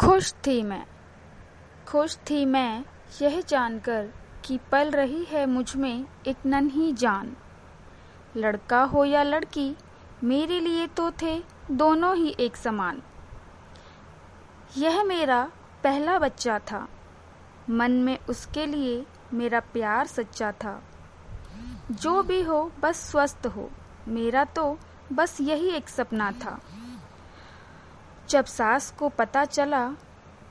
खुश थी मैं। खुश थी मैं यह जानकर कि पल रही है मुझमें एक नन्ही जान। लड़का हो या लड़की, मेरे लिए तो थे दोनों ही एक समान। यह मेरा पहला बच्चा था। मन में उसके लिए मेरा प्यार सच्चा था। जो भी हो, बस स्वस्थ हो। मेरा तो बस यही एक सपना था। जब सास को पता चला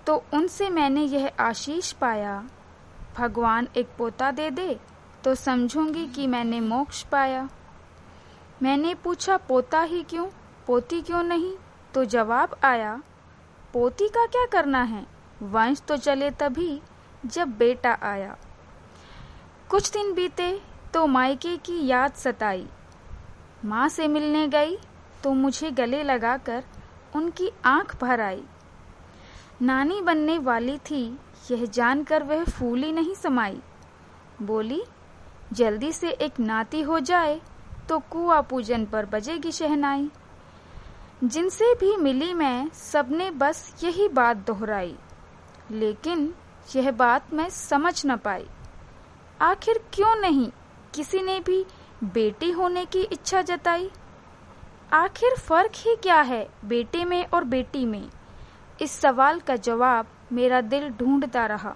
तो उनसे मैंने यह आशीष पाया। भगवान एक पोता दे दे तो समझूँगी कि मैंने मोक्ष पाया। मैंने पूछा, पोता ही क्यों? पोती क्यों नहीं? तो जवाब आया, पोती का क्या करना है? वंश तो चले तभी, जब बेटा आया। कुछ दिन बीते तो मायके की याद सताई। माँ से मिलने गई तो मुझे गले लगाकर उनकी आँख भर आई। नानी बनने वाली थी, यह जानकर वह फूली नहीं समाई। बोली, जल्दी से एक नाती हो जाए तो कुआ पूजन पर बजेगी शहनाई। जिनसे भी मिली मैं, सबने बस यही बात दोहराई। लेकिन यह बात मैं समझ न पाई। आखिर क्यों नहीं, किसी ने भी बेटी होने की इच्छा जताई? आखिर फ़र्क ही क्या है बेटे में और बेटी में? इस सवाल का जवाब मेरा दिल ढूंढता रहा।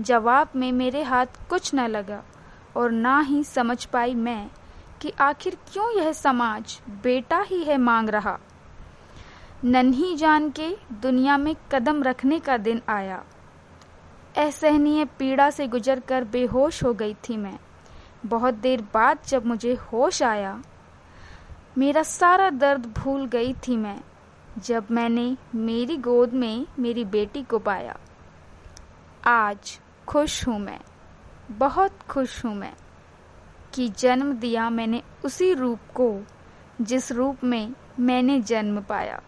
जवाब में मेरे हाथ कुछ न लगा और ना ही समझ पाई मैं कि आखिर क्यों यह समाज बेटा ही है मांग रहा। नन्ही जान के दुनिया में कदम रखने का दिन आया। असहनीय पीड़ा से गुजरकर बेहोश हो गई थी मैं। बहुत देर बाद जब मुझे होश आया मेरा सारा दर्द भूल गई थी मैं, जब मैंने मेरी गोद में मेरी बेटी को पाया। आज खुश हूँ मैं, बहुत खुश हूँ मैं, कि जन्म दिया मैंने उसी रूप को, जिस रूप में मैंने जन्म पाया।